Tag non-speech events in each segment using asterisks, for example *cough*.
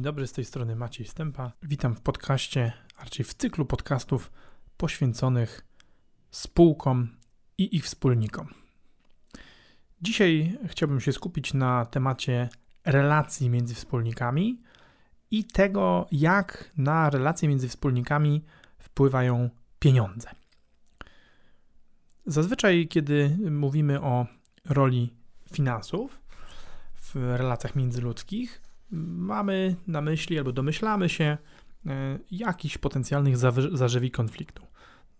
dzień dobry, z tej strony Maciej Stępa. Witam w podcaście, a raczej w cyklu podcastów poświęconych spółkom i ich wspólnikom. Dzisiaj chciałbym się skupić na temacie relacji między wspólnikami i tego, jak na relacje między wspólnikami wpływają pieniądze. Zazwyczaj, kiedy mówimy o roli finansów w relacjach międzyludzkich, mamy na myśli albo domyślamy się e, jakichś potencjalnych zarzewi konfliktu.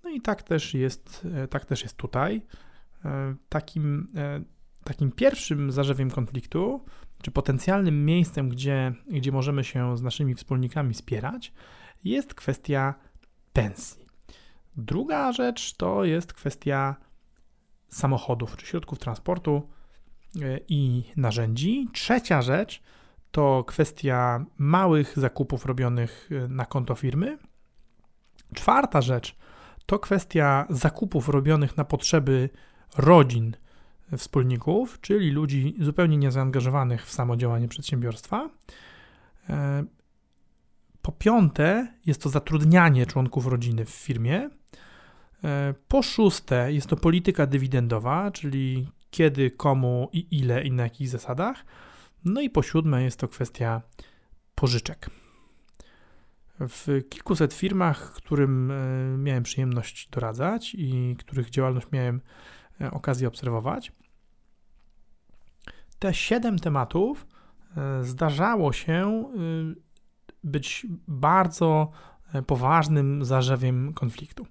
No i tak też jest, e, tak też jest tutaj. E, takim, takim pierwszym zarzewiem konfliktu, czy potencjalnym miejscem, gdzie, gdzie możemy się z naszymi wspólnikami spierać, jest kwestia pensji. Druga rzecz to jest kwestia samochodów czy środków transportu i narzędzi. Trzecia rzecz to kwestia małych zakupów robionych y, na konto firmy. Czwarta rzecz to kwestia zakupów robionych na potrzeby rodzin wspólników, czyli ludzi zupełnie niezaangażowanych w samodziałanie przedsiębiorstwa. E, po piąte, jest to zatrudnianie członków rodziny w firmie. E, po szóste, jest to polityka dywidendowa, czyli kiedy, komu i ile i na jakich zasadach. No i po siódme jest to kwestia pożyczek. W kilkuset firmach, którym e, miałem przyjemność doradzać i których działalność miałem e, okazję obserwować, te siedem tematów e, zdarzało się być bardzo poważnym zarzewiem konfliktu.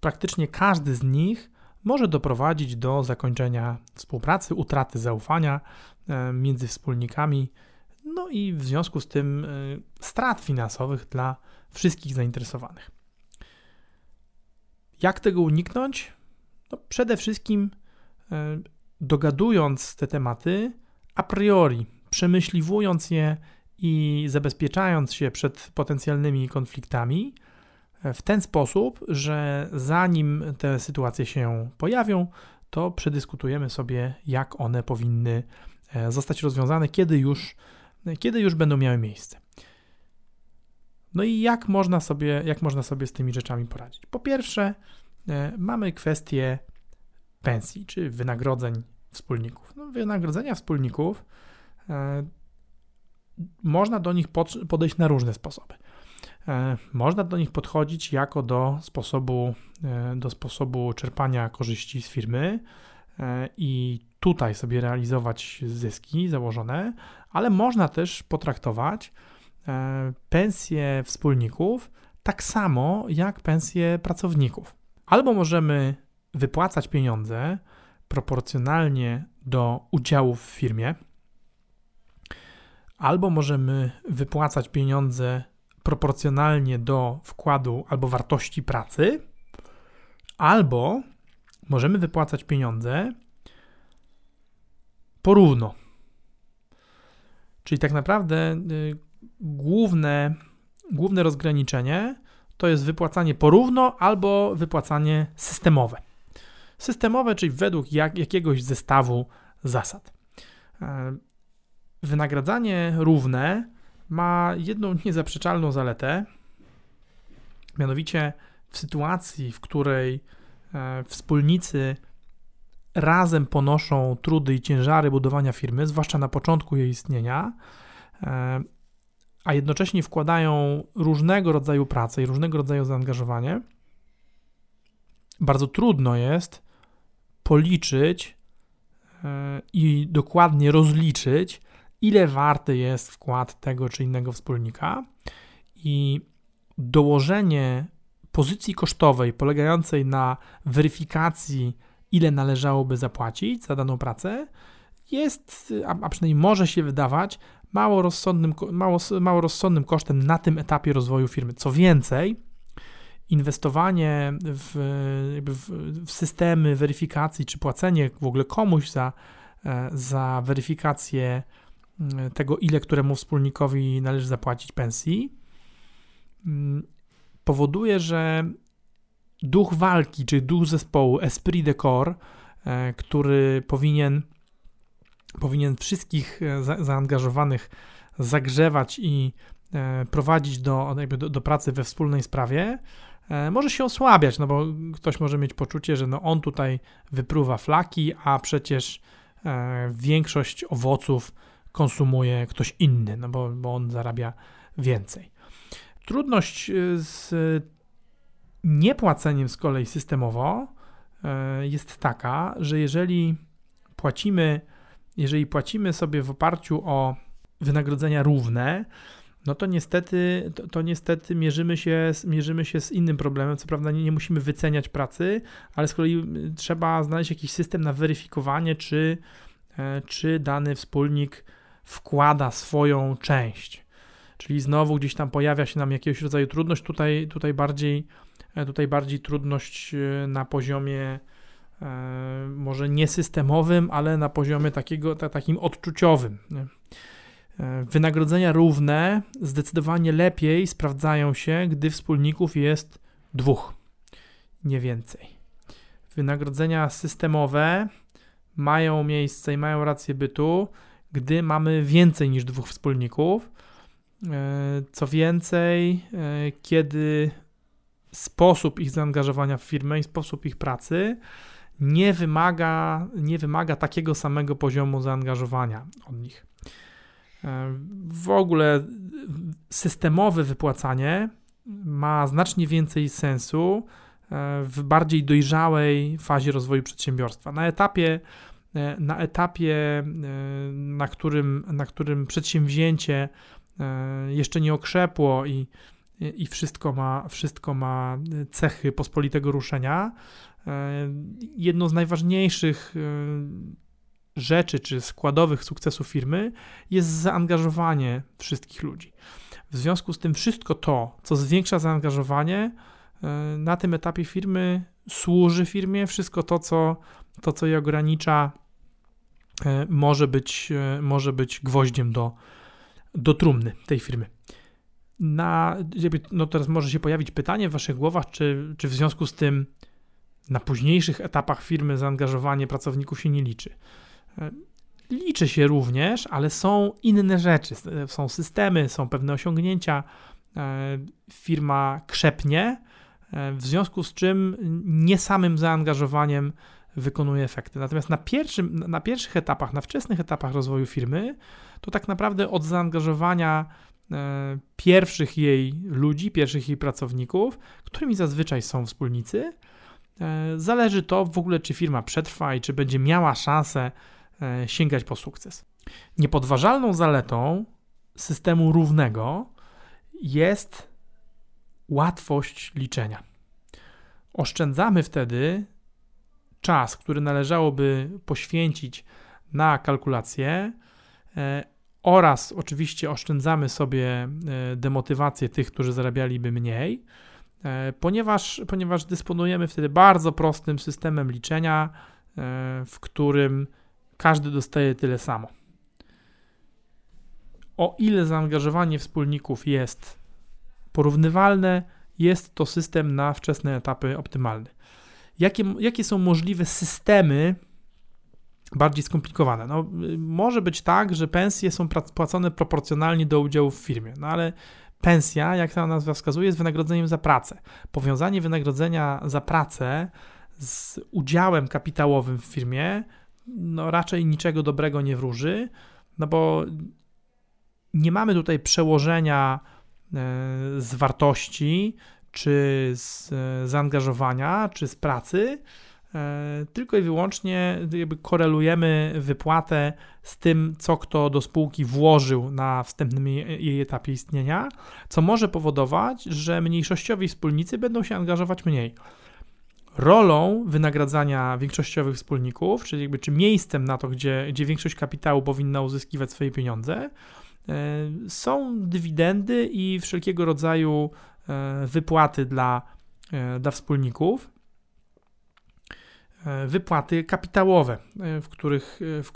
Praktycznie każdy z nich może doprowadzić do zakończenia współpracy, utraty zaufania e, między wspólnikami, no i w związku z tym e, strat finansowych dla wszystkich zainteresowanych. Jak tego uniknąć? No przede wszystkim e, dogadując te tematy a priori, przemyśliwując je i zabezpieczając się przed potencjalnymi konfliktami, w ten sposób, że zanim te sytuacje się pojawią, to przedyskutujemy sobie, jak one powinny e, zostać rozwiązane, kiedy już, kiedy już będą miały miejsce. No i jak można sobie, jak można sobie z tymi rzeczami poradzić? Po pierwsze, e, mamy kwestię pensji, czy wynagrodzeń wspólników. No, wynagrodzenia wspólników e, można do nich podejść na różne sposoby. E, można do nich podchodzić jako do sposobu, e, do sposobu czerpania korzyści z firmy e, i tutaj sobie realizować zyski założone, ale można też potraktować pensje wspólników tak samo jak pensje pracowników. Albo możemy wypłacać pieniądze proporcjonalnie do udziałów w firmie, albo możemy wypłacać pieniądze proporcjonalnie do wkładu albo wartości pracy, albo możemy wypłacać pieniądze porówno. Czyli tak naprawdę y, główne, główne rozgraniczenie to jest wypłacanie porówno albo wypłacanie systemowe. Systemowe, czyli według jak, jakiegoś zestawu zasad. E, wynagradzanie równe ma jedną niezaprzeczalną zaletę, mianowicie w sytuacji, w której e, wspólnicy razem ponoszą trudy i ciężary budowania firmy, zwłaszcza na początku jej istnienia, e, a jednocześnie wkładają różnego rodzaju pracę i różnego rodzaju zaangażowanie, bardzo trudno jest policzyć e, i dokładnie rozliczyć ile warty jest wkład tego czy innego wspólnika i dołożenie pozycji kosztowej polegającej na weryfikacji, ile należałoby zapłacić za daną pracę, jest, a przynajmniej może się wydawać, mało rozsądnym, mało, mało rozsądnym kosztem na tym etapie rozwoju firmy. Co więcej, inwestowanie w, w, w systemy weryfikacji, czy płacenie w ogóle komuś za, e, za weryfikację tego, ile któremu wspólnikowi należy zapłacić pensji, mm, powoduje, że duch walki, czy duch zespołu, esprit de corps, e, który powinien, powinien wszystkich e, za, zaangażowanych zagrzewać i prowadzić do, do, do pracy we wspólnej sprawie, może się osłabiać, no bo ktoś może mieć poczucie, że no on tutaj wypruwa flaki, a przecież większość owoców konsumuje ktoś inny, no bo, bo on zarabia więcej. Trudność z niepłaceniem z kolei systemowo e, jest taka, że jeżeli płacimy, jeżeli płacimy sobie w oparciu o wynagrodzenia równe, no to niestety, to, to, niestety mierzymy się, mierzymy się z innym problemem. Co prawda nie, nie, musimy wyceniać pracy, ale z kolei trzeba znaleźć jakiś system na weryfikowanie, czy, czy dany wspólnik wkłada swoją część. Czyli znowu gdzieś tam pojawia się nam jakiegoś rodzaju trudność. Tutaj, tutaj bardziej E, tutaj bardziej trudność e, na poziomie e, może nie systemowym, ale na poziomie takiego, takim odczuciowym. Wynagrodzenia równe zdecydowanie lepiej sprawdzają się, gdy wspólników jest dwóch, nie więcej. Wynagrodzenia systemowe mają miejsce i mają rację bytu, gdy mamy więcej niż dwóch wspólników. Co więcej, kiedy sposób ich zaangażowania w firmę i sposób ich pracy nie wymaga, nie wymaga takiego samego poziomu zaangażowania od nich. E, w ogóle systemowe wypłacanie ma znacznie więcej sensu e, w bardziej dojrzałej fazie rozwoju przedsiębiorstwa. Na etapie, e, na, etapie, na, którym, na którym przedsięwzięcie jeszcze nie okrzepło i i wszystko ma, wszystko ma cechy pospolitego ruszenia. E, jedną z najważniejszych e, rzeczy czy składowych sukcesu firmy jest zaangażowanie wszystkich ludzi. W związku z tym wszystko to, co zwiększa zaangażowanie e, na tym etapie firmy, służy firmie, wszystko to, co, to, co je ogranicza, może być, może być gwoździem do, do trumny tej firmy na, no teraz może się pojawić pytanie w waszych głowach, czy, czy w związku z tym na późniejszych etapach firmy zaangażowanie pracowników się nie liczy. E, liczy się również, ale są inne rzeczy. Są systemy, są pewne osiągnięcia. E, firma krzepnie, e, w związku z czym nie samym zaangażowaniem wykonuje efekty. Natomiast na, pierwszym, na pierwszych etapach, na wczesnych etapach rozwoju firmy, to tak naprawdę od zaangażowania E, pierwszych jej ludzi, pierwszych jej pracowników, którymi zazwyczaj są wspólnicy. E, zależy to w ogóle, czy firma przetrwa i czy będzie miała szansę e, sięgać po sukces. Niepodważalną zaletą systemu równego jest łatwość liczenia. Oszczędzamy wtedy czas, który należałoby poświęcić na kalkulację, oraz oczywiście oszczędzamy sobie e, demotywację tych, którzy zarabialiby mniej, e, ponieważ, ponieważ dysponujemy wtedy bardzo prostym systemem liczenia, e, w którym każdy dostaje tyle samo. O ile zaangażowanie wspólników jest porównywalne, jest to system na wczesne etapy optymalny. Jakie, jakie są możliwe systemy bardziej skomplikowane. No, może być tak, że pensje są płacone proporcjonalnie do udziału w firmie, no ale pensja, jak ta nazwa wskazuje, jest wynagrodzeniem za pracę. Powiązanie wynagrodzenia za pracę z udziałem kapitałowym w firmie, no raczej niczego dobrego nie wróży, no bo nie mamy tutaj przełożenia e, z wartości, czy z e, zaangażowania, czy z pracy, E, tylko i wyłącznie jakby korelujemy wypłatę z tym, co kto do spółki włożył na wstępnym jej etapie istnienia, co może powodować, że mniejszościowi wspólnicy będą się angażować mniej. Rolą wynagradzania większościowych wspólników, czyli jakby czy miejscem na to, gdzie, gdzie większość kapitału powinna uzyskiwać swoje pieniądze, e, są dywidendy i wszelkiego rodzaju wypłaty dla, dla wspólników. E, wypłaty kapitałowe, e, w których, e, w,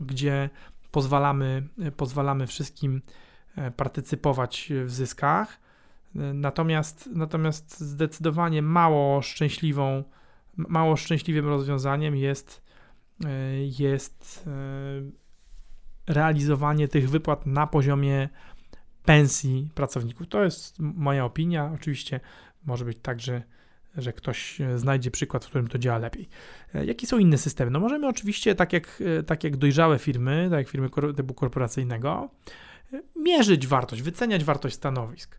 gdzie pozwalamy, pozwalamy wszystkim partycypować w zyskach. Natomiast, natomiast zdecydowanie mało szczęśliwą, mało szczęśliwym rozwiązaniem jest, jest realizowanie tych wypłat na poziomie pensji pracowników. To jest moja opinia. Oczywiście może być tak, że, że ktoś znajdzie przykład, w którym to działa lepiej. E, jakie są inne systemy? No możemy oczywiście, tak jak, e, tak jak dojrzałe firmy, tak jak firmy typu korporacyjnego, e, mierzyć wartość, wyceniać wartość stanowisk.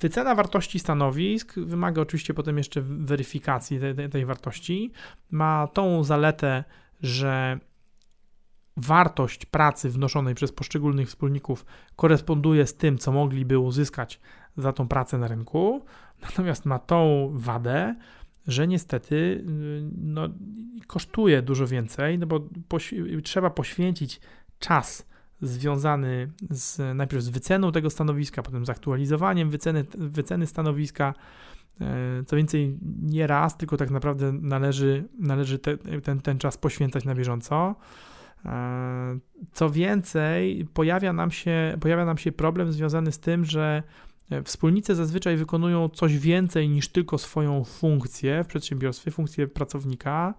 Wycena wartości stanowisk wymaga oczywiście potem jeszcze weryfikacji tej, tej wartości. Ma tą zaletę, że wartość pracy wnoszonej przez poszczególnych wspólników koresponduje z tym, co mogliby uzyskać za tą pracę na rynku, natomiast ma tą wadę, że niestety y, no, kosztuje dużo więcej, no bo trzeba poświęcić czas związany z, najpierw z wyceną tego stanowiska, potem z aktualizowaniem wyceny, wyceny stanowiska. E, co więcej, nie raz, tylko tak naprawdę należy, należy te, ten, ten czas poświęcać na bieżąco. E, co więcej, pojawia nam, się, pojawia nam się problem związany z tym, że wspólnicy zazwyczaj wykonują coś więcej niż tylko swoją funkcję w przedsiębiorstwie, funkcję pracownika,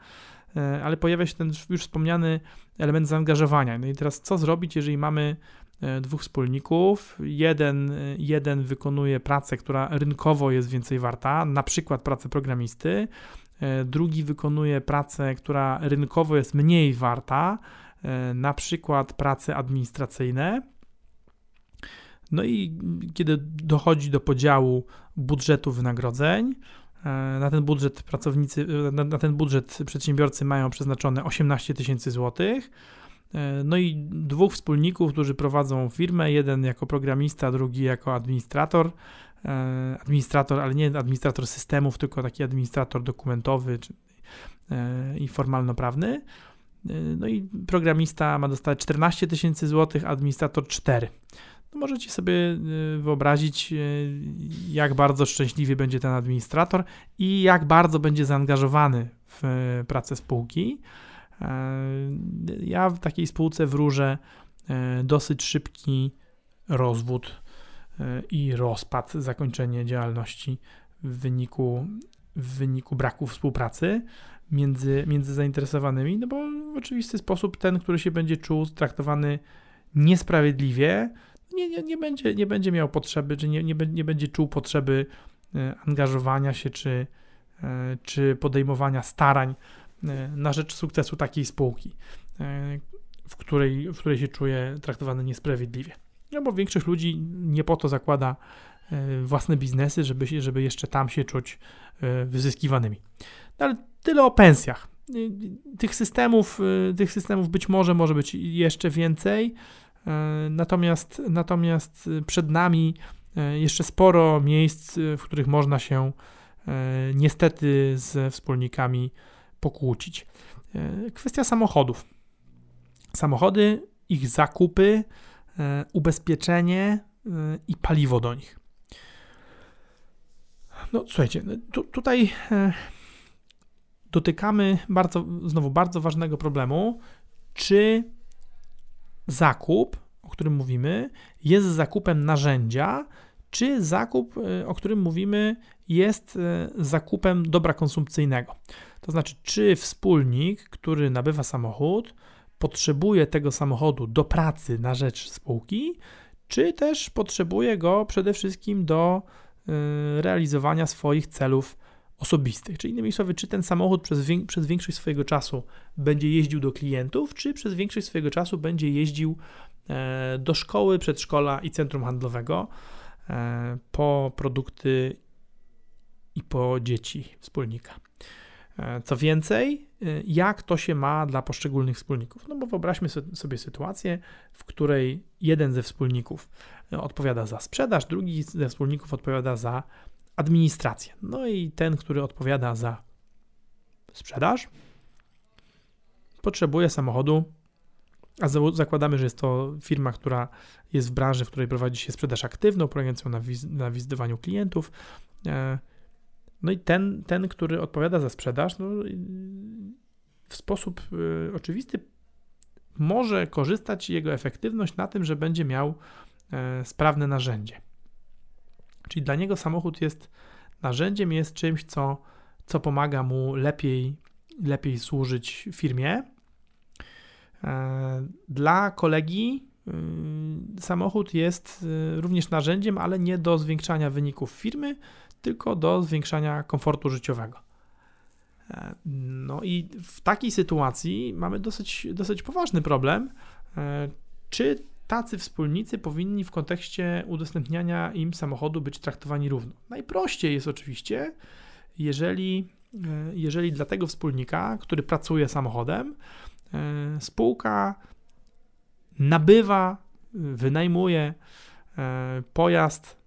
e, ale pojawia się ten już wspomniany element zaangażowania. No i teraz co zrobić, jeżeli mamy e, dwóch wspólników, jeden, jeden wykonuje pracę, która rynkowo jest więcej warta, na przykład pracę programisty, drugi wykonuje pracę, która rynkowo jest mniej warta, E, na przykład prace administracyjne. No i kiedy dochodzi do podziału budżetu wynagrodzeń, e, na ten budżet pracownicy, na, na ten budżet przedsiębiorcy mają przeznaczone 18 tysięcy złotych. E, no i dwóch wspólników, którzy prowadzą firmę, jeden jako programista, drugi jako administrator. Administrator, ale nie administrator systemów, tylko taki administrator dokumentowy czy, i formalno-prawny. No i programista ma dostać 14 tysięcy złotych, administrator 4. No możecie sobie y, wyobrazić, y, jak bardzo szczęśliwy będzie ten administrator i jak bardzo będzie zaangażowany w y, pracę spółki. Ja w takiej spółce wróżę dosyć szybki rozwód i rozpad, zakończenie działalności w wyniku, w wyniku braku współpracy między, między zainteresowanymi, no bo w oczywisty sposób ten, który się będzie czuł traktowany niesprawiedliwie, nie, nie, nie, będzie, nie będzie miał potrzeby, czy nie, nie, nie będzie czuł potrzeby e, angażowania się, czy, e, czy podejmowania starań e, na rzecz sukcesu takiej spółki, w której, w której się czuje traktowany niesprawiedliwie. No bo większość ludzi nie po to zakłada własne biznesy, żeby, żeby jeszcze tam się czuć wyzyskiwanymi. No ale tyle o pensjach. Y, tych systemów, y, tych systemów być może może być jeszcze więcej, y, natomiast, natomiast przed nami jeszcze sporo miejsc, w których można się niestety ze wspólnikami pokłócić. Kwestia samochodów. Samochody, ich zakupy, ubezpieczenie i paliwo do nich. No słuchajcie, tu, tutaj dotykamy bardzo, znowu bardzo ważnego problemu, czy zakup, o którym mówimy, jest zakupem narzędzia, czy zakup, e, o którym mówimy, jest e, zakupem dobra konsumpcyjnego. To znaczy, czy wspólnik, który nabywa samochód, potrzebuje tego samochodu do pracy na rzecz spółki, czy też potrzebuje go przede wszystkim do e, realizowania swoich celów osobistych. Czyli innymi słowy, czy ten samochód przez, przez większość swojego czasu będzie jeździł do klientów, czy przez większość swojego czasu będzie jeździł e, do szkoły, przedszkola i centrum handlowego e, po produkty i po dzieci wspólnika. E, co więcej, jak to się ma dla poszczególnych wspólników? No bo wyobraźmy sobie sytuację, w której jeden ze wspólników odpowiada za sprzedaż, drugi ze wspólników odpowiada za administrację. No i ten, który odpowiada za sprzedaż, potrzebuje samochodu, a zakładamy, że jest to firma, która jest w branży, w której prowadzi się sprzedaż aktywną, polegającą na, wiz na wizytowaniu klientów. E, no i ten, ten który odpowiada za sprzedaż, no, w sposób y, oczywisty może korzystać jego efektywność na tym, że będzie miał e, sprawne narzędzie. Czyli dla niego samochód jest narzędziem, jest czymś, co, co pomaga mu lepiej, lepiej służyć firmie. Dla kolegi samochód jest również narzędziem, ale nie do zwiększania wyników firmy, tylko do zwiększania komfortu życiowego. No i w takiej sytuacji mamy dosyć, dosyć poważny problem. Czy tacy wspólnicy powinni w kontekście udostępniania im samochodu być traktowani równo? Najprościej jest oczywiście, jeżeli, e, jeżeli dla tego wspólnika, który pracuje samochodem, e, spółka nabywa, wynajmuje e, pojazd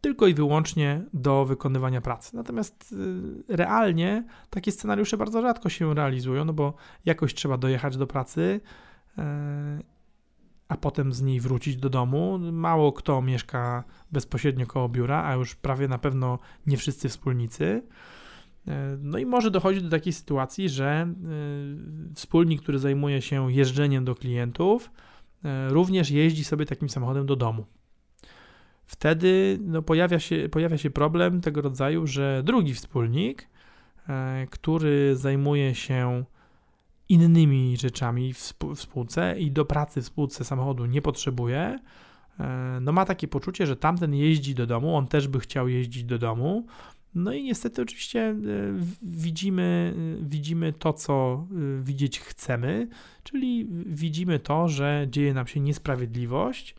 tylko i wyłącznie do wykonywania pracy. Natomiast realnie takie scenariusze bardzo rzadko się realizują, no bo jakoś trzeba dojechać do pracy a potem z niej wrócić do domu. Mało kto mieszka bezpośrednio koło biura, a już prawie na pewno nie wszyscy wspólnicy. E, no i może dochodzić do takiej sytuacji, że e, wspólnik, który zajmuje się jeżdżeniem do klientów, e, również jeździ sobie takim samochodem do domu. Wtedy no, pojawia, się, pojawia się problem tego rodzaju, że drugi wspólnik, który zajmuje się innymi rzeczami w spółce i do pracy w spółce samochodu nie potrzebuje, e, no ma takie poczucie, że tamten jeździ do domu, on też by chciał jeździć do domu. No i niestety oczywiście e, widzimy, widzimy to, co e, widzieć chcemy, czyli widzimy to, że dzieje nam się niesprawiedliwość,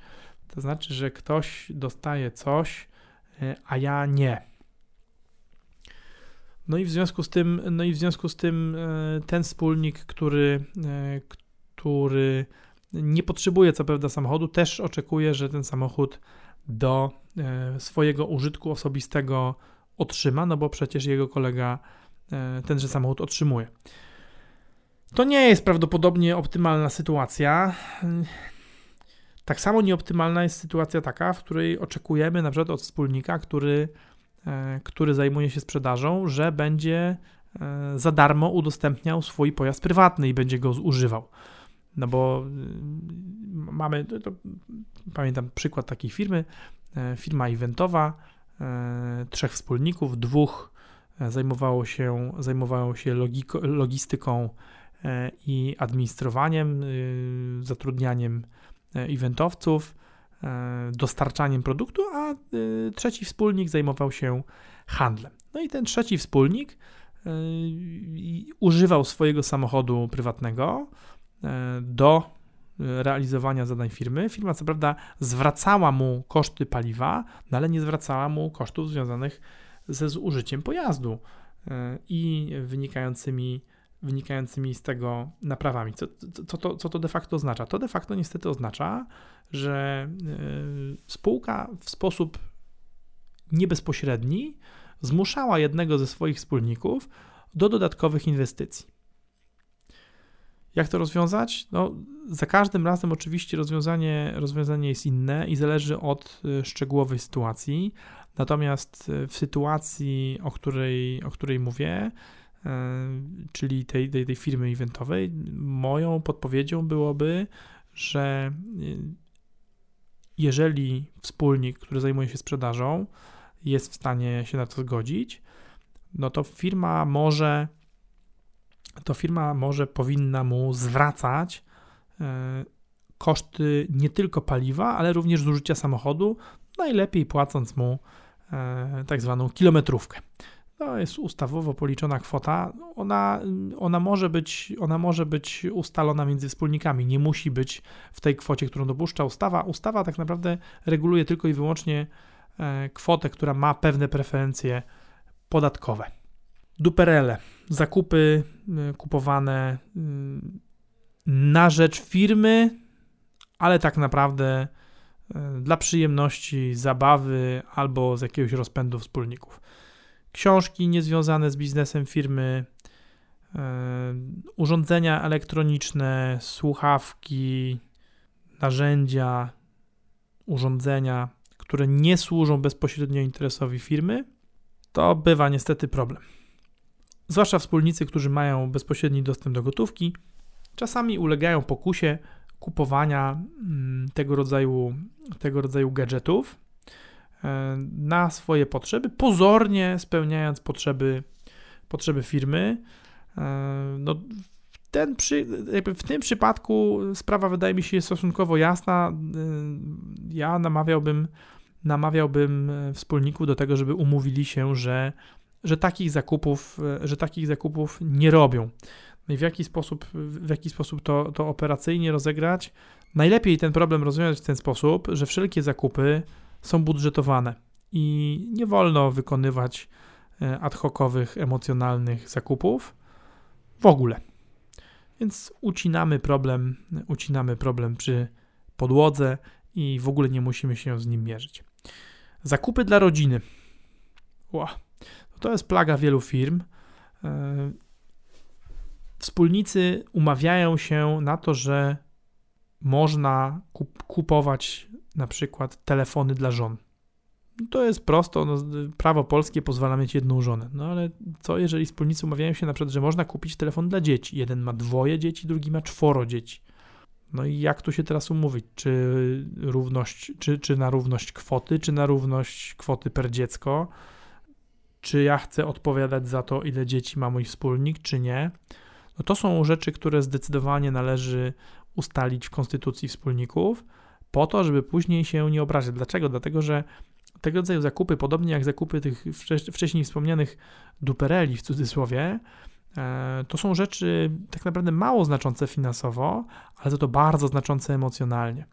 to znaczy, że ktoś dostaje coś, a ja nie. No i w związku z tym, no i w związku z tym e, ten wspólnik, który, e, który nie potrzebuje co prawda samochodu, też oczekuje, że ten samochód do e, swojego użytku osobistego otrzyma, no bo przecież jego kolega tenże samochód otrzymuje. To nie jest prawdopodobnie optymalna sytuacja. Tak samo nieoptymalna jest sytuacja taka, w której oczekujemy na przykład od wspólnika, który który zajmuje się sprzedażą, że będzie e, za darmo udostępniał swój pojazd prywatny i będzie go zużywał. No bo y, mamy, to, pamiętam przykład takiej firmy, e, firma eventowa, trzech wspólników, dwóch zajmowało się, zajmowało się logiko, logistyką i administrowaniem, y, zatrudnianiem eventowców, E, dostarczaniem produktu, a e, trzeci wspólnik zajmował się handlem. No i ten trzeci wspólnik e, używał swojego samochodu prywatnego do realizowania zadań firmy. Firma co prawda zwracała mu koszty paliwa, no ale nie zwracała mu kosztów związanych ze zużyciem pojazdu i wynikającymi wynikającymi z tego naprawami. Co, co, to, co to de facto oznacza? To de facto niestety oznacza, że y, spółka w sposób niebezpośredni zmuszała jednego ze swoich wspólników do dodatkowych inwestycji. Jak to rozwiązać? No, za każdym razem oczywiście rozwiązanie, rozwiązanie jest inne i zależy od y, szczegółowej sytuacji. Natomiast y, w sytuacji, o której, o której mówię, czyli tej, tej, tej firmy eventowej, moją podpowiedzią byłoby, że e, jeżeli wspólnik, który zajmuje się sprzedażą, jest w stanie się na to zgodzić, no to firma może to firma może powinna mu zwracać e, koszty nie tylko paliwa, ale również zużycia samochodu, najlepiej płacąc mu tak zwaną kilometrówkę to jest ustawowo policzona kwota. Ona, ona, może być, ona może być ustalona między wspólnikami, nie musi być w tej kwocie, którą dopuszcza ustawa. Ustawa tak naprawdę reguluje tylko i wyłącznie e, kwotę, która ma pewne preferencje podatkowe. Duperele, zakupy e, kupowane mm, na rzecz firmy, ale tak naprawdę e, dla przyjemności, zabawy albo z jakiegoś rozpędu wspólników książki niezwiązane z biznesem firmy, e, urządzenia elektroniczne, słuchawki, narzędzia, urządzenia, które nie służą bezpośrednio interesowi firmy, to bywa niestety problem. Zwłaszcza wspólnicy, którzy mają bezpośredni dostęp do gotówki, czasami ulegają pokusie kupowania mm, tego rodzaju, tego rodzaju gadżetów, na swoje potrzeby, pozornie spełniając potrzeby, potrzeby firmy. E, no, ten przy, w tym przypadku sprawa wydaje mi się stosunkowo jasna. Ja namawiałbym, namawiałbym wspólników do tego, żeby umówili się, że, że, takich, zakupów, że takich zakupów nie robią. No i w jaki sposób, w jaki sposób to, to operacyjnie rozegrać? Najlepiej ten problem rozwiązać w ten sposób, że wszelkie zakupy są budżetowane i nie wolno wykonywać e, ad hocowych, emocjonalnych zakupów w ogóle. Więc ucinamy problem, ucinamy problem przy podłodze i w ogóle nie musimy się z nim mierzyć. Zakupy dla rodziny. Wow. To jest plaga wielu firm. E, wspólnicy umawiają się na to, że można kupować na przykład telefony dla żon. To jest prosto, no, prawo polskie pozwala mieć jedną żonę. No ale co jeżeli wspólnicy umawiają się na przykład, że można kupić telefon dla dzieci? Jeden ma dwoje dzieci, drugi ma czworo dzieci. No i jak tu się teraz umówić? Czy równość, czy, czy na równość kwoty, czy na równość kwoty per dziecko? Czy ja chcę odpowiadać za to, ile dzieci ma mój wspólnik, czy nie? No to są rzeczy, które zdecydowanie należy ustalić w konstytucji wspólników, po to, żeby później się nie obrazić. Dlaczego? Dlatego, że tego rodzaju zakupy, podobnie jak zakupy tych wcześniej wspomnianych dupereli w cudzysłowie, e, to są rzeczy tak naprawdę mało znaczące finansowo, ale za to bardzo znaczące emocjonalnie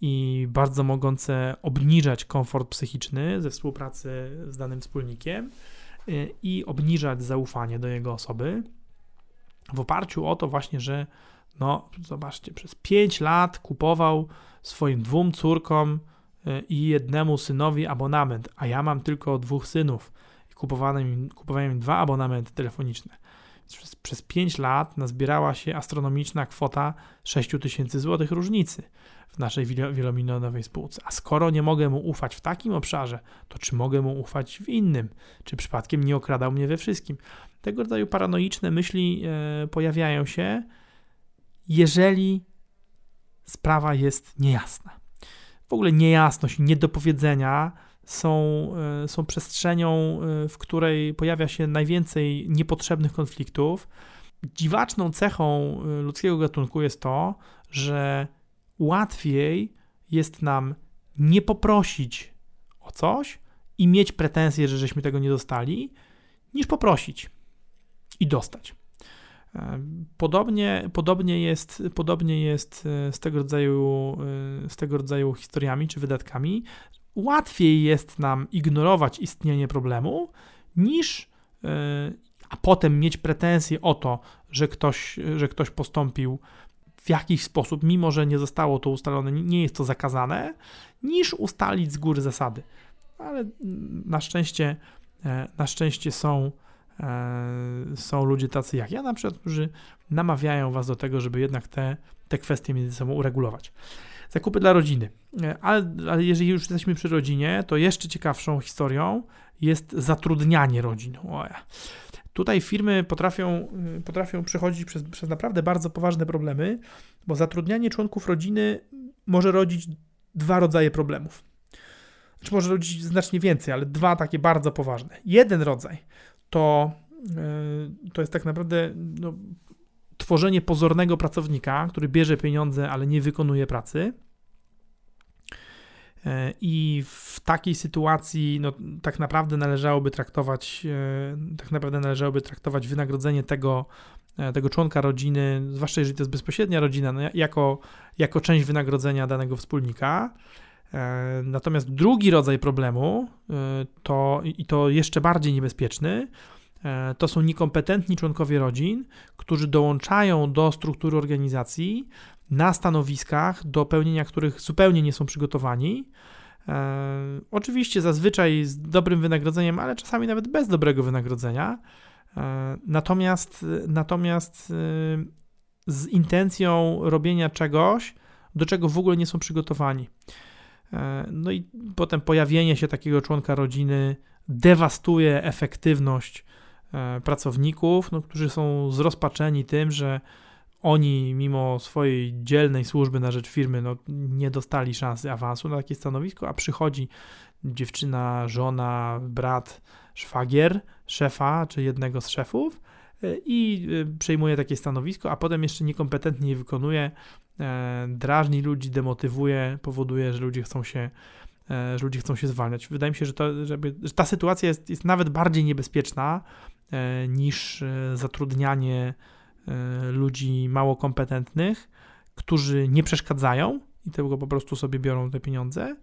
i bardzo mogące obniżać komfort psychiczny ze współpracy z danym wspólnikiem e, i obniżać zaufanie do jego osoby w oparciu o to właśnie, że no zobaczcie, przez 5 lat kupował swoim dwóm córkom e, i jednemu synowi abonament, a ja mam tylko dwóch synów i kupowałem im, kupowałem im dwa abonamenty telefoniczne. Przez, przez 5 lat nazbierała się astronomiczna kwota 6 tysięcy złotych różnicy w naszej wielomilionowej spółce. A skoro nie mogę mu ufać w takim obszarze, to czy mogę mu ufać w innym? Czy przypadkiem nie okradał mnie we wszystkim? Tego rodzaju paranoiczne myśli e, pojawiają się, jeżeli sprawa jest niejasna. W ogóle niejasność niedopowiedzenia są, e, są przestrzenią, e, w której pojawia się najwięcej niepotrzebnych konfliktów. Dziwaczną cechą e, ludzkiego gatunku jest to, że łatwiej jest nam nie poprosić o coś i mieć pretensje, że żeśmy tego nie dostali, niż poprosić i dostać. Podobnie, podobnie, jest, podobnie jest e, z tego, rodzaju, e, z tego rodzaju historiami czy wydatkami. Łatwiej jest nam ignorować istnienie problemu, niż e, a potem mieć pretensje o to, że ktoś, że ktoś postąpił w jakiś sposób, mimo że nie zostało to ustalone, nie jest to zakazane, niż ustalić z góry zasady. Ale na szczęście, na szczęście są są ludzie tacy jak ja na przykład, którzy namawiają was do tego, żeby jednak te, te kwestie między sobą uregulować. Zakupy dla rodziny. E, ale, ale jeżeli już jesteśmy przy rodzinie, to jeszcze ciekawszą historią jest zatrudnianie rodzin. Oja. Tutaj firmy potrafią, y, potrafią przechodzić przez, przez naprawdę bardzo poważne problemy, bo zatrudnianie członków rodziny może rodzić dwa rodzaje problemów. Czy może rodzić znacznie więcej, ale dwa takie bardzo poważne. Jeden rodzaj to, e, to jest tak naprawdę no, tworzenie pozornego pracownika, który bierze pieniądze, ale nie wykonuje pracy. E, I w takiej sytuacji no, tak naprawdę należałoby traktować e, tak naprawdę należałoby traktować wynagrodzenie tego, tego członka rodziny, zwłaszcza jeżeli to jest bezpośrednia rodzina, no, jako, jako część wynagrodzenia danego wspólnika. E, natomiast drugi rodzaj problemu, e, to, i to jeszcze bardziej niebezpieczny, e, to są niekompetentni członkowie rodzin, którzy dołączają do struktury organizacji na stanowiskach, do pełnienia których zupełnie nie są przygotowani. Oczywiście zazwyczaj z dobrym wynagrodzeniem, ale czasami nawet bez dobrego wynagrodzenia. Natomiast, natomiast z intencją robienia czegoś, do czego w ogóle nie są przygotowani. E, no i potem pojawienie się takiego członka rodziny dewastuje efektywność e, pracowników, no, którzy są zrozpaczeni tym, że oni mimo swojej dzielnej służby na rzecz firmy no, nie dostali szansy awansu na takie stanowisko, a przychodzi dziewczyna, żona, brat, szwagier szefa czy jednego z szefów i przejmuje takie stanowisko, a potem jeszcze niekompetentnie je wykonuje, drażni ludzi, demotywuje, powoduje, że ludzie chcą się że ludzie chcą się zwalniać. Wydaje mi się, że, to, żeby, że ta sytuacja jest, jest nawet bardziej niebezpieczna niż zatrudnianie ludzi mało kompetentnych, którzy nie przeszkadzają i tego po prostu sobie biorą te pieniądze.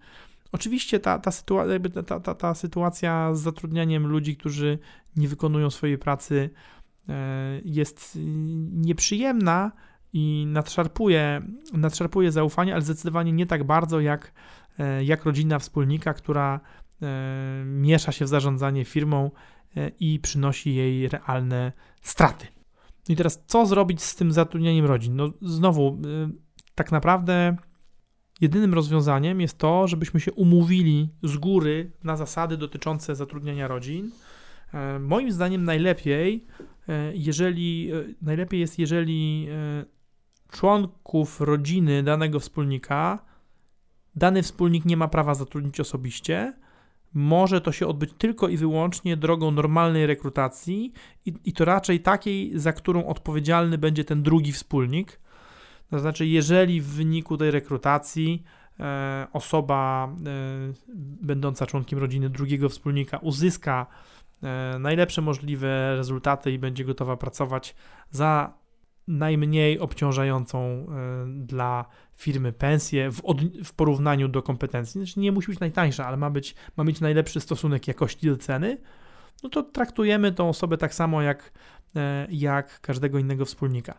Oczywiście ta, ta, sytua- ta, ta, ta sytuacja z zatrudnianiem ludzi, którzy nie wykonują swojej pracy, e, jest nieprzyjemna i nadszarpuje, nadszarpuje zaufanie, ale zdecydowanie nie tak bardzo jak, e, jak rodzina wspólnika, która e, miesza się w zarządzanie firmą i przynosi jej realne straty. I teraz, co zrobić z tym zatrudnieniem rodzin? No, znowu, tak naprawdę Jedynym rozwiązaniem jest to, żebyśmy się umówili z góry na zasady dotyczące zatrudniania rodzin. E, moim zdaniem najlepiej, e, jeżeli e, najlepiej jest, jeżeli członków rodziny danego wspólnika dany wspólnik nie ma prawa zatrudnić osobiście. Może to się odbyć tylko i wyłącznie drogą normalnej rekrutacji i, i to raczej takiej, za którą odpowiedzialny będzie ten drugi wspólnik. To znaczy, jeżeli w wyniku tej rekrutacji e, osoba e, będąca członkiem rodziny drugiego wspólnika uzyska e, najlepsze możliwe rezultaty i będzie gotowa pracować za najmniej obciążającą e, dla firmy pensję w, od, w porównaniu do kompetencji. Znaczy nie musi być najtańsza, ale ma, być, ma mieć najlepszy stosunek jakości do ceny, no to traktujemy tą osobę tak samo jak, e, jak każdego innego wspólnika.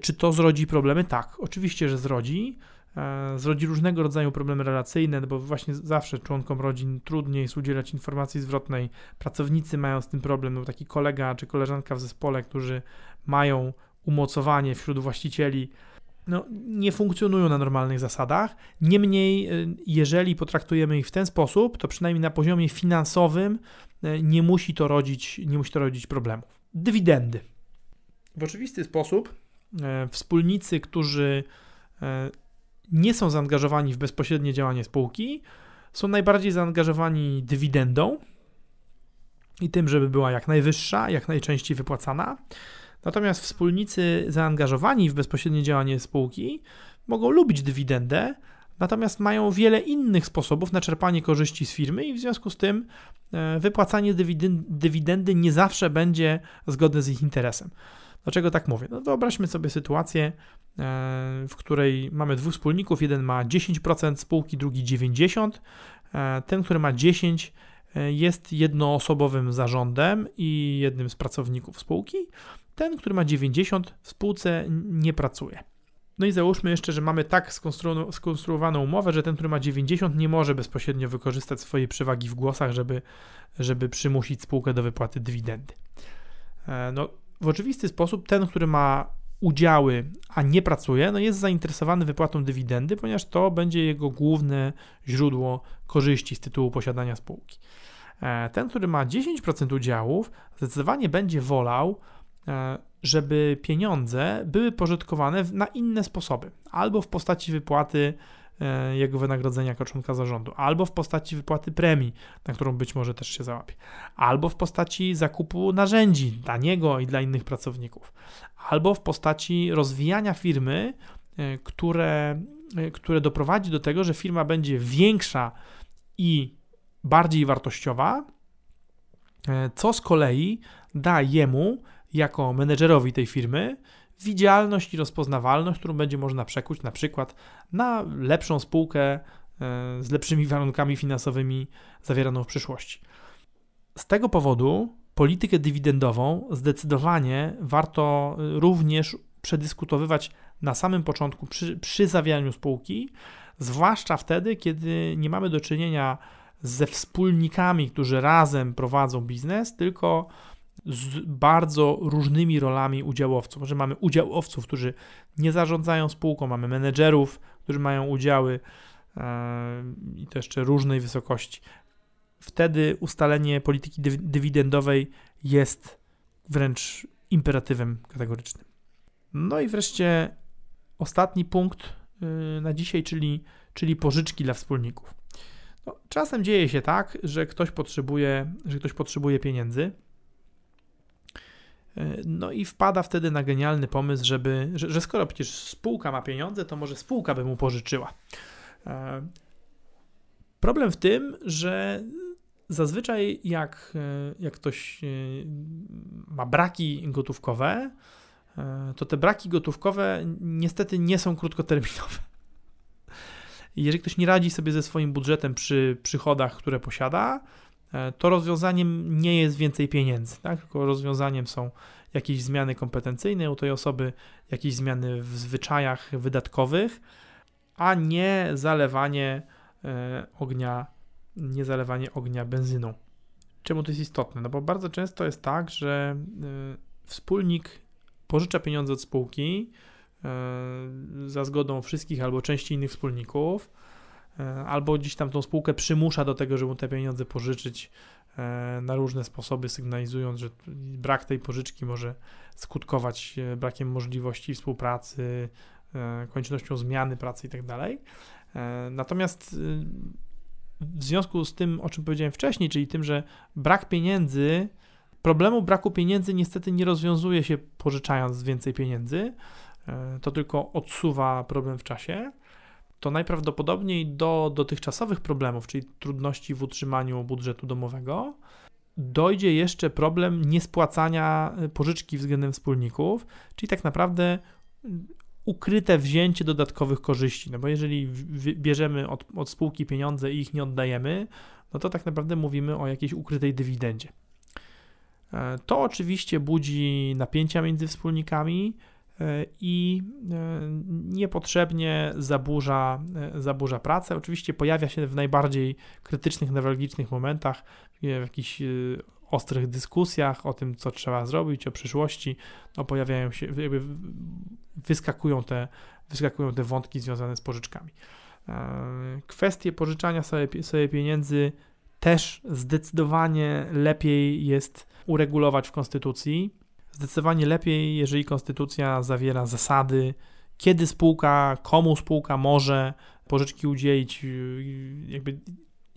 Czy to zrodzi problemy? Tak, oczywiście, że zrodzi. E, zrodzi różnego rodzaju problemy relacyjne, bo właśnie zawsze członkom rodzin trudniej jest udzielać informacji zwrotnej. Pracownicy mają z tym problem, bo taki kolega czy koleżanka w zespole, którzy mają umocowanie wśród właścicieli, no, nie funkcjonują na normalnych zasadach. Niemniej, e, jeżeli potraktujemy ich w ten sposób, to przynajmniej na poziomie finansowym e, nie musi to rodzić, nie musi to rodzić problemów. Dywidendy. W oczywisty sposób wspólnicy, którzy nie są zaangażowani w bezpośrednie działanie spółki, są najbardziej zaangażowani dywidendą i tym, żeby była jak najwyższa, jak najczęściej wypłacana. Natomiast wspólnicy zaangażowani w bezpośrednie działanie spółki mogą lubić dywidendę, natomiast mają wiele innych sposobów na czerpanie korzyści z firmy i w związku z tym e, wypłacanie dywidendy nie zawsze będzie zgodne z ich interesem. Dlaczego tak mówię? No wyobraźmy sobie sytuację, e, w której mamy dwóch wspólników, jeden ma 10% spółki, drugi 90%. E, ten, który ma 10% e, jest jednoosobowym zarządem i jednym z pracowników spółki. Ten, który ma 90% w spółce nie pracuje. No i załóżmy jeszcze, że mamy tak skonstru skonstruowaną umowę, że ten, który ma 90, nie może bezpośrednio wykorzystać swojej przewagi w głosach, żeby, żeby przymusić spółkę do wypłaty dywidendy. No, w oczywisty sposób ten, który ma udziały, a nie pracuje, no jest zainteresowany wypłatą dywidendy, ponieważ to będzie jego główne źródło korzyści z tytułu posiadania spółki. E, ten, który ma 10% udziałów, zdecydowanie będzie wolał, e, żeby pieniądze były pożytkowane na inne sposoby, albo w postaci wypłaty jego wynagrodzenia jako członka zarządu, albo w postaci wypłaty premii, na którą być może też się załapie, albo w postaci zakupu narzędzi dla niego i dla innych pracowników, albo w postaci rozwijania firmy, e, które, e, które doprowadzi do tego, że firma będzie większa i bardziej wartościowa, co z kolei da jemu, jako menedżerowi tej firmy, widzialność i rozpoznawalność, którą będzie można przekuć na przykład na lepszą spółkę e, z lepszymi warunkami finansowymi zawieraną w przyszłości. Z tego powodu politykę dywidendową zdecydowanie warto również przedyskutowywać na samym początku przy, przy spółki, zwłaszcza wtedy, kiedy nie mamy do czynienia ze wspólnikami, którzy razem prowadzą biznes, tylko z bardzo różnymi rolami udziałowców. Może mamy udziałowców, którzy nie zarządzają spółką, mamy menedżerów, którzy mają udziały e, i to jeszcze różnej wysokości. Wtedy ustalenie polityki dywidendowej jest wręcz imperatywem kategorycznym. No i wreszcie ostatni punkt y, na dzisiaj, czyli, czyli pożyczki dla wspólników. No, czasem dzieje się tak, że ktoś potrzebuje, że ktoś potrzebuje pieniędzy No i wpada wtedy na genialny pomysł, żeby, że, że skoro przecież spółka ma pieniądze, to może spółka by mu pożyczyła. Problem w tym, że zazwyczaj jak, jak ktoś ma braki gotówkowe, to te braki gotówkowe niestety nie są krótkoterminowe. Jeżeli ktoś nie radzi sobie ze swoim budżetem przy przychodach, które posiada, e, to rozwiązaniem nie jest więcej pieniędzy, tak? tylko rozwiązaniem są jakieś zmiany kompetencyjne u tej osoby, jakieś zmiany w zwyczajach wydatkowych, a nie zalewanie e, ognia, nie zalewanie ognia benzyną. Czemu to jest istotne? No bo bardzo często jest tak, że e, wspólnik pożycza pieniądze od spółki, E, za zgodą wszystkich albo części innych wspólników, e, albo gdzieś tam tą spółkę przymusza do tego, żeby mu te pieniądze pożyczyć e, na różne sposoby, sygnalizując, że brak tej pożyczki może skutkować brakiem możliwości współpracy, koniecznością zmiany pracy itd. Tak natomiast w związku z tym, o czym powiedziałem wcześniej, czyli tym, że brak pieniędzy, problemu braku pieniędzy niestety nie rozwiązuje się pożyczając więcej pieniędzy, E, to tylko odsuwa problem w czasie, to najprawdopodobniej do dotychczasowych problemów, czyli trudności w utrzymaniu budżetu domowego, dojdzie jeszcze problem niespłacania e, pożyczki względem wspólników, czyli tak naprawdę mm, ukryte wzięcie dodatkowych korzyści. No bo jeżeli bierzemy od, od spółki pieniądze i ich nie oddajemy, no to tak naprawdę mówimy o jakiejś ukrytej dywidendzie. E, to oczywiście budzi napięcia między wspólnikami, E, i niepotrzebnie zaburza, e, zaburza pracę. Oczywiście pojawia się w najbardziej krytycznych, newralgicznych momentach, w jakichś ostrych dyskusjach o tym, co trzeba zrobić, o przyszłości, no pojawiają się, jakby wyskakują te, wyskakują te wątki związane z pożyczkami. Kwestie pożyczania sobie, sobie pieniędzy też zdecydowanie lepiej jest uregulować w konstytucji. Zdecydowanie lepiej, jeżeli konstytucja zawiera zasady, kiedy spółka, komu spółka może pożyczki udzielić, jakby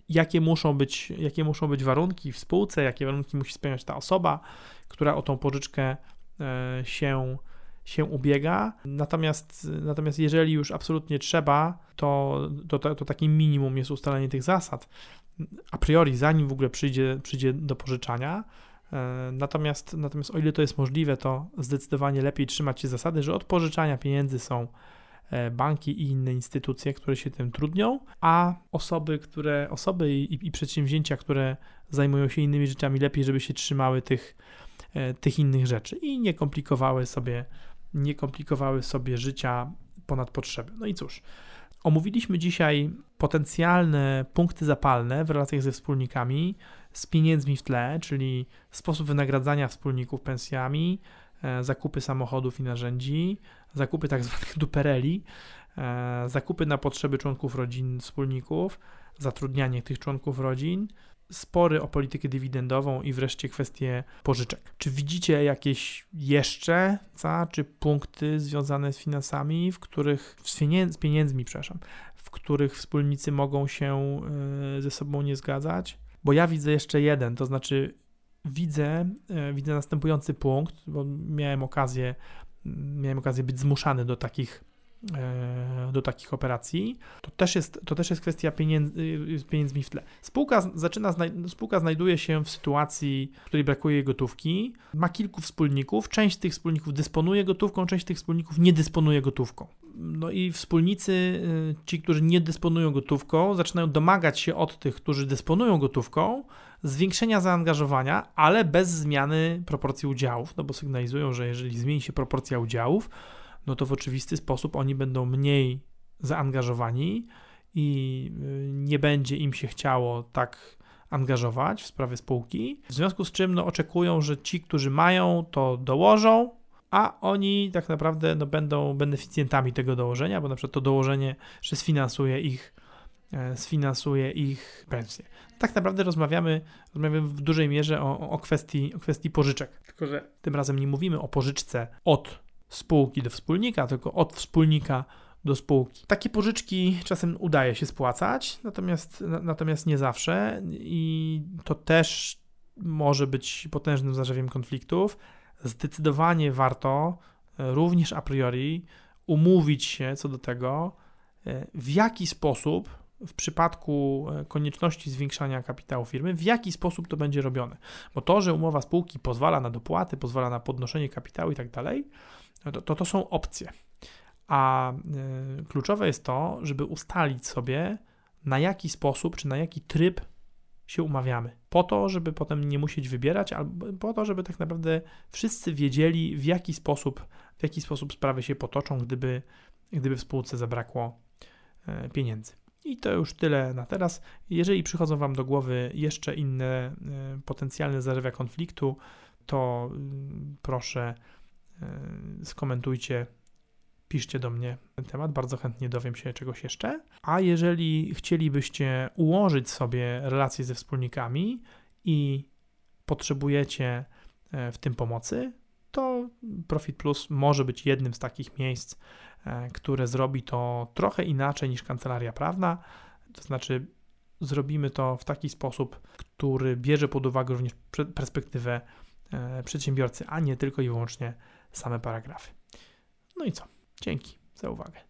jakie muszą być, jakie muszą być warunki w spółce, jakie warunki musi spełniać ta osoba, która o tą pożyczkę e, się, się ubiega. Natomiast, natomiast jeżeli już absolutnie trzeba, to, to, to, takim minimum jest ustalenie tych zasad. A priori, zanim w ogóle przyjdzie, przyjdzie do pożyczania, natomiast, natomiast o ile to jest możliwe, to zdecydowanie lepiej trzymać się zasady, że od pożyczania pieniędzy są e, banki i inne instytucje, które się tym trudnią, a osoby, które, osoby i, i przedsięwzięcia, które zajmują się innymi rzeczami, lepiej, żeby się trzymały tych, e, tych innych rzeczy i nie komplikowały sobie, nie komplikowały sobie życia ponad potrzeby. No i cóż, omówiliśmy dzisiaj potencjalne punkty zapalne w relacjach ze wspólnikami z pieniędzmi w tle, czyli sposób wynagradzania wspólników pensjami, e, zakupy samochodów i narzędzi, zakupy tak zwanych *laughs* dupereli, e, zakupy na potrzeby członków rodzin wspólników, zatrudnianie tych członków rodzin, spory o politykę dywidendową i wreszcie kwestie pożyczek. Czy widzicie jakieś jeszcze ca, czy punkty związane z finansami, w których z, pieniędz, z pieniędzmi, przepraszam, w których wspólnicy mogą się e, ze sobą nie zgadzać? Bo ja widzę jeszcze jeden, to znaczy widzę, e, widzę następujący punkt, bo miałem okazję, miałem okazję być zmuszany do takich do takich operacji, to też jest, to też jest kwestia pieniędzy, pieniędzmi w tle. Spółka, zaczyna, spółka znajduje się w sytuacji, w której brakuje gotówki, ma kilku wspólników, część tych wspólników dysponuje gotówką, część tych wspólników nie dysponuje gotówką. No i wspólnicy, y, ci, którzy nie dysponują gotówką, zaczynają domagać się od tych, którzy dysponują gotówką, zwiększenia zaangażowania, ale bez zmiany proporcji udziałów, no bo sygnalizują, że jeżeli zmieni się proporcja udziałów, no to w oczywisty sposób oni będą mniej zaangażowani i y, nie będzie im się chciało tak angażować w sprawy spółki. W związku z czym no, oczekują, że ci, którzy mają, to dołożą, a oni tak naprawdę no, będą beneficjentami tego dołożenia, bo na przykład to dołożenie że sfinansuje ich, e, sfinansuje ich pensję. Tak naprawdę rozmawiamy, rozmawiamy w dużej mierze o, o, kwestii, o kwestii pożyczek. Tylko, że tym razem nie mówimy o pożyczce od spółki do wspólnika, tylko od wspólnika do spółki. Takie pożyczki czasem udaje się spłacać, natomiast, natomiast nie zawsze i to też może być potężnym zarzewiem konfliktów. zdecydowanie warto e, również a priori umówić się co do tego, e, w jaki sposób w przypadku e, konieczności zwiększania kapitału firmy, w jaki sposób to będzie robione. Bo to, że umowa spółki pozwala na dopłaty, pozwala na podnoszenie kapitału i tak dalej, to, to, to są opcje. A y, kluczowe jest to, żeby ustalić sobie, na jaki sposób czy na jaki tryb się umawiamy. Po to, żeby potem nie musieć wybierać, albo po to, żeby tak naprawdę wszyscy wiedzieli, w jaki sposób, w jaki sposób sprawy się potoczą, gdyby, gdyby w spółce zabrakło y, pieniędzy. I to już tyle na teraz. Jeżeli przychodzą Wam do głowy jeszcze inne y, potencjalne zarzewia konfliktu, to proszę skomentujcie piszcie do mnie ten temat, bardzo chętnie dowiem się czegoś jeszcze. A jeżeli chcielibyście ułożyć sobie relacje ze wspólnikami i potrzebujecie e, w tym pomocy, to Profit Plus może być jednym z takich miejsc, e, które zrobi to trochę inaczej niż kancelaria prawna. To znaczy, zrobimy to w taki sposób, który bierze pod uwagę również perspektywę e, przedsiębiorcy, a nie tylko i wyłącznie same paragrafy. No i co? Dzięki za uwagę.